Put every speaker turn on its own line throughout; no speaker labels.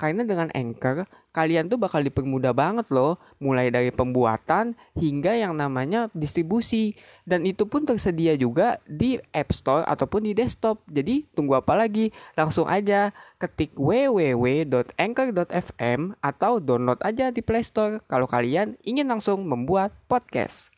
Karena dengan Anchor, kalian tuh bakal dipermudah banget loh, mulai dari pembuatan hingga yang namanya distribusi. Dan itu pun tersedia juga di App Store ataupun di desktop. Jadi tunggu apa lagi? Langsung aja ketik www.anchor.fm atau download aja di Play Store kalau kalian ingin langsung membuat podcast.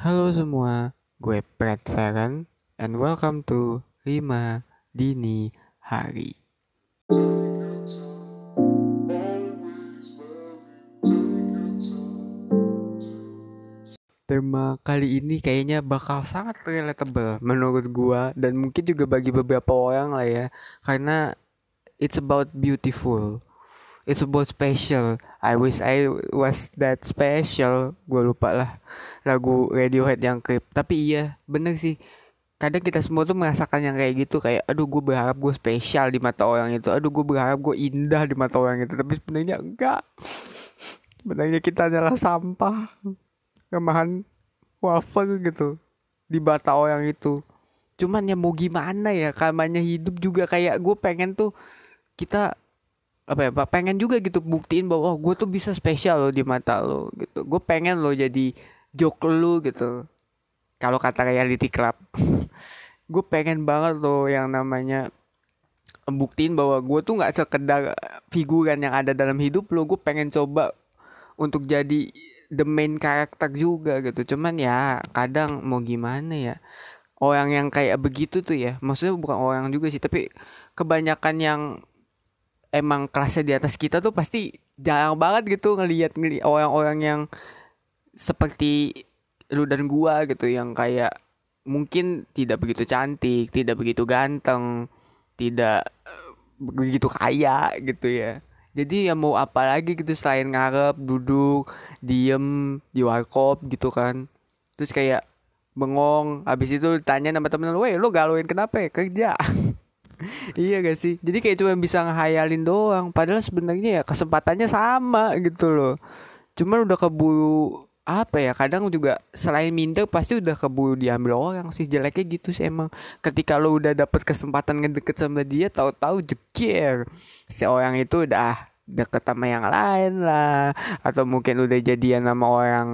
Halo semua, gue Brad Feren and welcome to 5 Dini Hari. Tema kali ini kayaknya bakal sangat relatable menurut gua dan mungkin juga bagi beberapa orang lah ya. Karena it's about beautiful. It's about special. I wish I was that special. Gua lupa lah lagu Radiohead yang klip tapi iya bener sih. Kadang kita semua tuh merasakan yang kayak gitu kayak aduh gue berharap gue spesial di mata orang itu. Aduh gue berharap gue indah di mata orang itu. Tapi sebenarnya enggak. Sebenarnya kita adalah sampah kemahan wafer gitu. Di mata orang itu. Cuman ya mau gimana ya kamanya hidup juga. Kayak gue pengen tuh kita apa ya pengen juga gitu buktiin bahwa oh, gue tuh bisa spesial loh di mata lo gitu. Gue pengen lo jadi joke lu gitu. Kalau kata reality club. Gue pengen banget loh yang namanya buktiin bahwa gue tuh nggak sekedar figuran yang ada dalam hidup lo. Gue pengen coba untuk jadi the main karakter juga gitu. Cuman ya kadang mau gimana ya orang yang kayak begitu tuh ya maksudnya bukan orang juga sih tapi kebanyakan yang emang kelasnya di atas kita tuh pasti jarang banget gitu ngelihat orang-orang yang seperti lu dan gua gitu yang kayak mungkin tidak begitu cantik, tidak begitu ganteng, tidak eh, begitu kaya gitu ya jadi ya mau apa lagi gitu selain ngarep duduk diem di warkop gitu kan. Terus kayak bengong habis itu tanya sama temen lu lo galauin kenapa ya? Kerja. Iya gak sih? Jadi kayak cuma bisa ngehayalin doang. Padahal sebenarnya ya kesempatannya sama gitu loh. Cuman udah keburu apa ya kadang juga selain minder pasti udah keburu diambil orang sih jeleknya gitu sih emang. Ketika lo udah dapet kesempatan ngedeket sama dia tahu-tahu jekir. Si orang itu udah deket sama yang lain lah. Atau mungkin udah jadian sama orang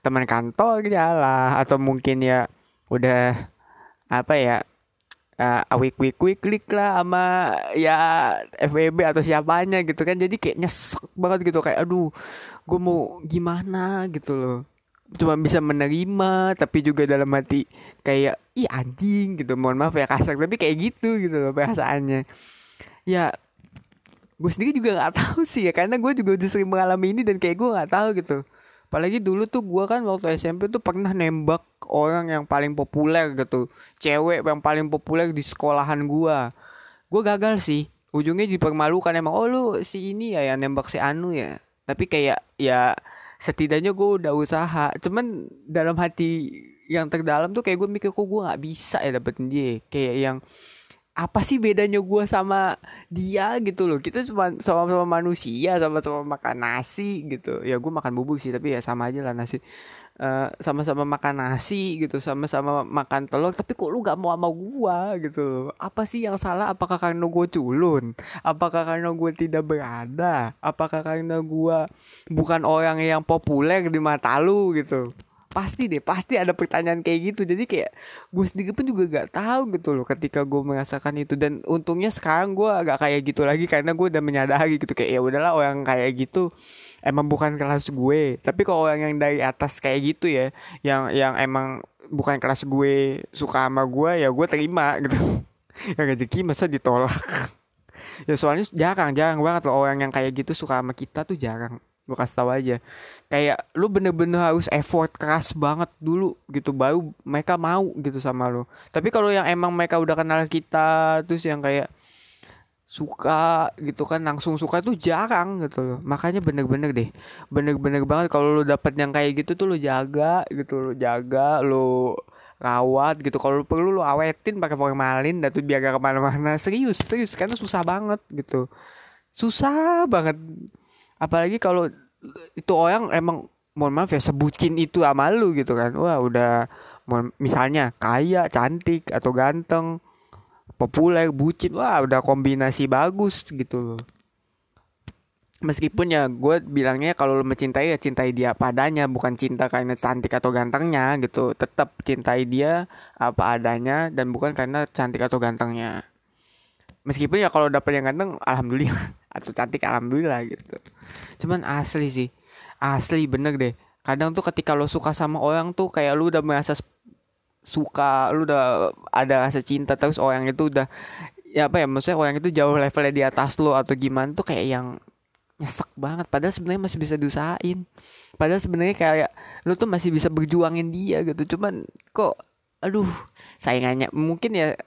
teman kantor ya lah. Atau mungkin ya udah apa ya uh, awik wik wik klik lah sama ya FWB atau siapanya gitu kan. Jadi kayak nyesek banget gitu. Kayak aduh gue mau gimana? gitu loh. Cuma bisa menerima tapi juga dalam hati kayak ih anjing gitu. Mohon maaf ya kasar. Tapi kayak gitu gitu loh perasaannya. Ya gue sendiri juga nggak tahu sih ya. Karena gue juga udah sering mengalami ini dan kayak gue nggak tahu gitu apalagi dulu tuh gue kan waktu SMP tuh pernah nembak orang yang paling populer gitu. Cewek yang paling populer di sekolahan gue gue gagal sih. Ujungnya dipermalukan emang oh lu si ini ya yang nembak si Anu ya? Tapi kayak ya setidaknya gue udah usaha. Cuman dalam hati yang terdalam tuh kayak gue mikir kok gue nggak bisa ya dapetin dia? Kayak yang apa sih bedanya gue sama dia gitu loh. Kita cuma sama-sama manusia sama-sama makan nasi gitu. Ya gue makan bubuk sih tapi ya sama aja lah nasi. Eh, sama-sama makan nasi gitu sama-sama makan telur tapi kok lu gak mau sama gue gitu loh. Apa sih yang salah? Apakah karena gue culun? Apakah karena gue tidak berada? Apakah karena gue bukan orang yang populer di mata lu gitu pasti deh pasti ada pertanyaan kayak gitu. Jadi kayak gue sendiri pun juga gak tahu gitu loh ketika gue merasakan itu. Dan untungnya sekarang gue agak kayak gitu lagi karena gue udah menyadari gitu kayak ya udahlah orang kayak gitu emang bukan kelas gue. Tapi kalau orang yang dari atas kayak gitu ya yang yang emang bukan kelas gue suka sama gue ya gue terima gitu. Ya rezeki masa ditolak? Ya soalnya jarang jarang banget loh orang yang kayak gitu suka sama kita tuh jarang gue kasih tahu aja. Kayak lu bener-bener harus effort keras banget dulu gitu baru mereka mau gitu sama lu. Tapi kalau yang emang mereka udah kenal kita terus yang kayak suka gitu kan langsung suka tuh jarang gitu loh. Makanya bener-bener deh bener-bener banget kalau lu dapet yang kayak gitu tuh lu jaga gitu lu jaga lu rawat gitu. Kalau perlu lu awetin pakai formalin dan tuh biar gak ke mana-mana. Serius serius karena susah banget gitu. Susah banget apalagi kalau itu orang emang mohon maaf ya sebucin itu sama lu gitu kan. Wah udah misalnya kaya cantik atau ganteng populer bucin wah udah kombinasi bagus gitu loh. Meskipun ya gue bilangnya kalau lo mencintai ya cintai dia padanya bukan cinta karena cantik atau gantengnya gitu. Tetap cintai dia apa adanya dan bukan karena cantik atau gantengnya. Meskipun ya kalau dapet yang ganteng alhamdulillah. Atau cantik alhamdulillah gitu cuman asli sih. Asli bener deh. Kadang tuh ketika lo suka sama orang tuh kayak lu udah merasa suka lu udah ada rasa cinta terus orang itu udah ya apa ya maksudnya orang itu jauh levelnya di atas lo atau gimana tuh kayak yang nyesek banget. Padahal sebenarnya masih bisa diusahain. Padahal sebenarnya kayak lu tuh masih bisa berjuangin dia gitu. Cuman kok aduh saingannya mungkin ya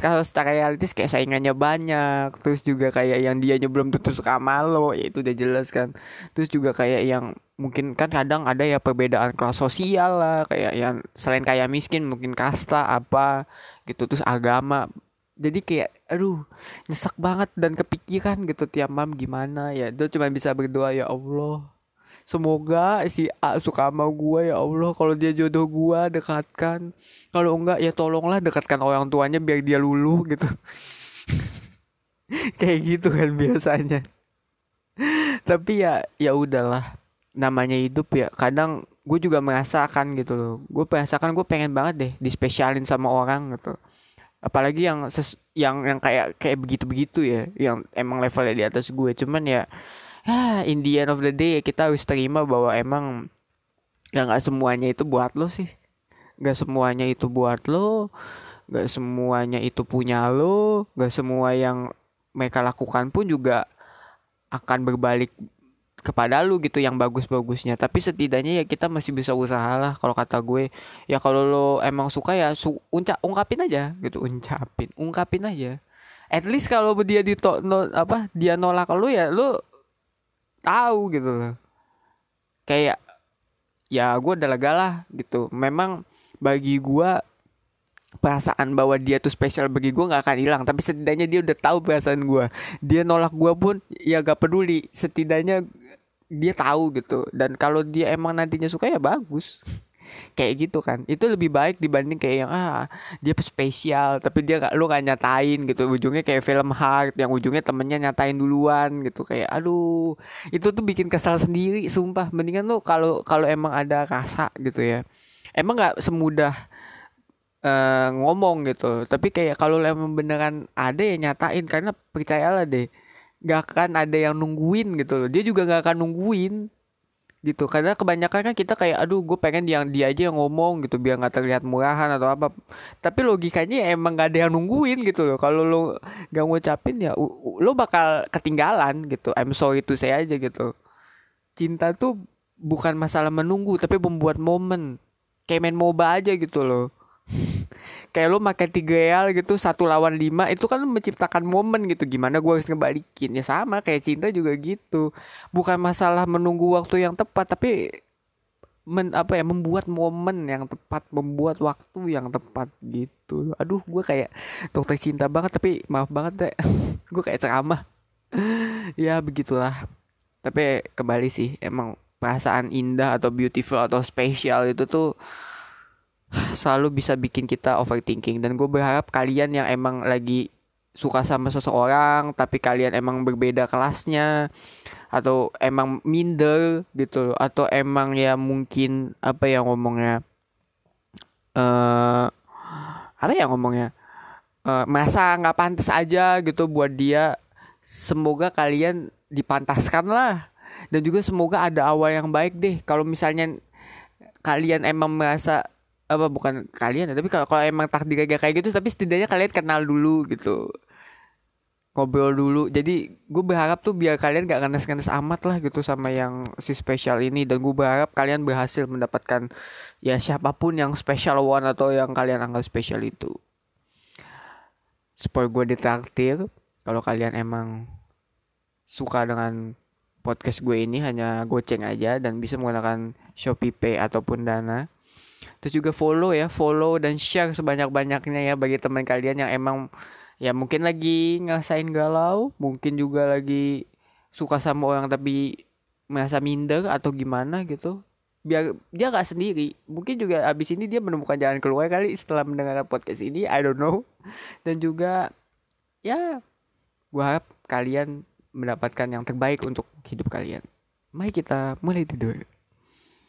kalau secara realistis kayak saingannya banyak terus juga kayak yang dia belum tentu suka sama lo ya itu udah jelas kan. Terus juga kayak yang mungkin kan kadang ada ya perbedaan kelas sosial lah kayak yang selain kayak miskin mungkin kasta apa gitu terus agama. Jadi kayak aduh nyesek banget dan kepikiran gitu tiap malam gimana ya. Itu cuma bisa berdoa ya Allah semoga si A suka sama gue ya Allah. Kalau dia jodoh gue dekatkan. Kalau enggak ya tolonglah dekatkan orang tuanya biar dia luluh gitu. Kayak gitu kan biasanya. Tapi ya ya udahlah. Namanya hidup ya kadang gue juga merasakan gitu loh. Gue merasakan gue pengen banget deh dispesialin sama orang gitu. Apalagi yang ses yang yang kayak kayak begitu begitu ya yang emang levelnya di atas gue cuman ya ah in the end of the day kita harus terima bahwa emang ya nggak semuanya itu buat lo sih. Nggak semuanya itu buat lo nggak semuanya itu punya lo nggak semua yang mereka lakukan pun juga akan berbalik kepada lu gitu yang bagus-bagusnya. Tapi setidaknya ya kita masih bisa usaha lah kalau kata gue. Ya kalau lo emang suka ya su unca ungkapin aja gitu. Uncapin ungkapin aja. At least kalau dia di no, apa dia nolak lu ya lu tahu gitu. Loh kayak ya gue udah lega lah gitu. Memang bagi gue perasaan bahwa dia tuh spesial bagi gue nggak akan hilang. Tapi setidaknya dia udah tahu perasaan gue dia nolak gue pun ya gak peduli. Setidaknya dia tahu gitu. Dan kalau dia emang nantinya suka ya bagus kayak gitu kan. Itu lebih baik dibanding kayak yang ah dia spesial tapi dia gak lu gak nyatain gitu. Ujungnya kayak film hard yang ujungnya temennya nyatain duluan gitu. Kayak aduh. Itu tuh bikin kesal sendiri sumpah. Mendingan lu kalau kalau emang ada rasa gitu ya. Emang nggak semudah uh, ngomong gitu. Tapi kayak kalau emang beneran ada ya nyatain. Karena percayalah deh gak akan ada yang nungguin gitu loh. Dia juga gak akan nungguin gitu. Karena kebanyakan kan kita kayak aduh gue pengen yang dia aja yang ngomong gitu biar nggak terlihat murahan atau apa. Tapi logikanya emang gak ada yang nungguin gitu loh. Kalau lo gak ngucapin ya lo bakal ketinggalan gitu. I'm sorry itu saya aja gitu. Cinta tuh bukan masalah menunggu tapi membuat momen. Kayak main moba aja gitu loh kayak lo makan tiga real gitu satu lawan lima itu kan menciptakan momen gitu. Gimana gue harus ngebalikin? Ya sama kayak cinta juga gitu. Bukan masalah menunggu waktu yang tepat tapi men, apa ya membuat momen yang tepat membuat waktu yang tepat gitu. Aduh gue kayak dokter cinta banget tapi maaf banget deh gue kayak ceramah. Ya begitulah. Tapi kembali sih emang perasaan indah atau beautiful atau spesial itu tuh selalu bisa bikin kita overthinking. Dan gue berharap kalian yang emang lagi suka sama seseorang tapi kalian emang berbeda kelasnya atau emang minder gitu atau emang ya mungkin apa yang ngomongnya eh uh, apa ya ngomongnya uh, merasa nggak pantas aja gitu buat dia. Semoga kalian dipantaskan lah. Dan juga semoga ada awal yang baik deh. Kalau misalnya kalian emang merasa apa bukan kalian ya tapi kalau kalau emang takdir kayak gitu tapi setidaknya kalian kenal dulu gitu. Ngobrol dulu. Jadi gue berharap tuh biar kalian gak ngenes-ngenes amat lah gitu sama yang si spesial ini. Dan gue berharap kalian berhasil mendapatkan ya siapa pun yang special one atau yang kalian anggap spesial itu. Supaya gue ditraktir. Kalau kalian emang suka dengan podcast gue ini hanya goceng aja dan bisa menggunakan Shopee Pay ataupun Dana Terus juga follow ya, follow dan share sebanyak-banyaknya ya bagi teman kalian yang emang ya mungkin lagi ngasain galau, mungkin juga lagi suka sama orang tapi merasa minder atau gimana gitu. biar dia nggak sendiri. Mungkin juga abis ini dia menemukan jalan keluar kali setelah mendengar podcast ini I don't know. Dan juga ya gua harap kalian mendapatkan yang terbaik untuk hidup kalian. Mari kita mulai tidur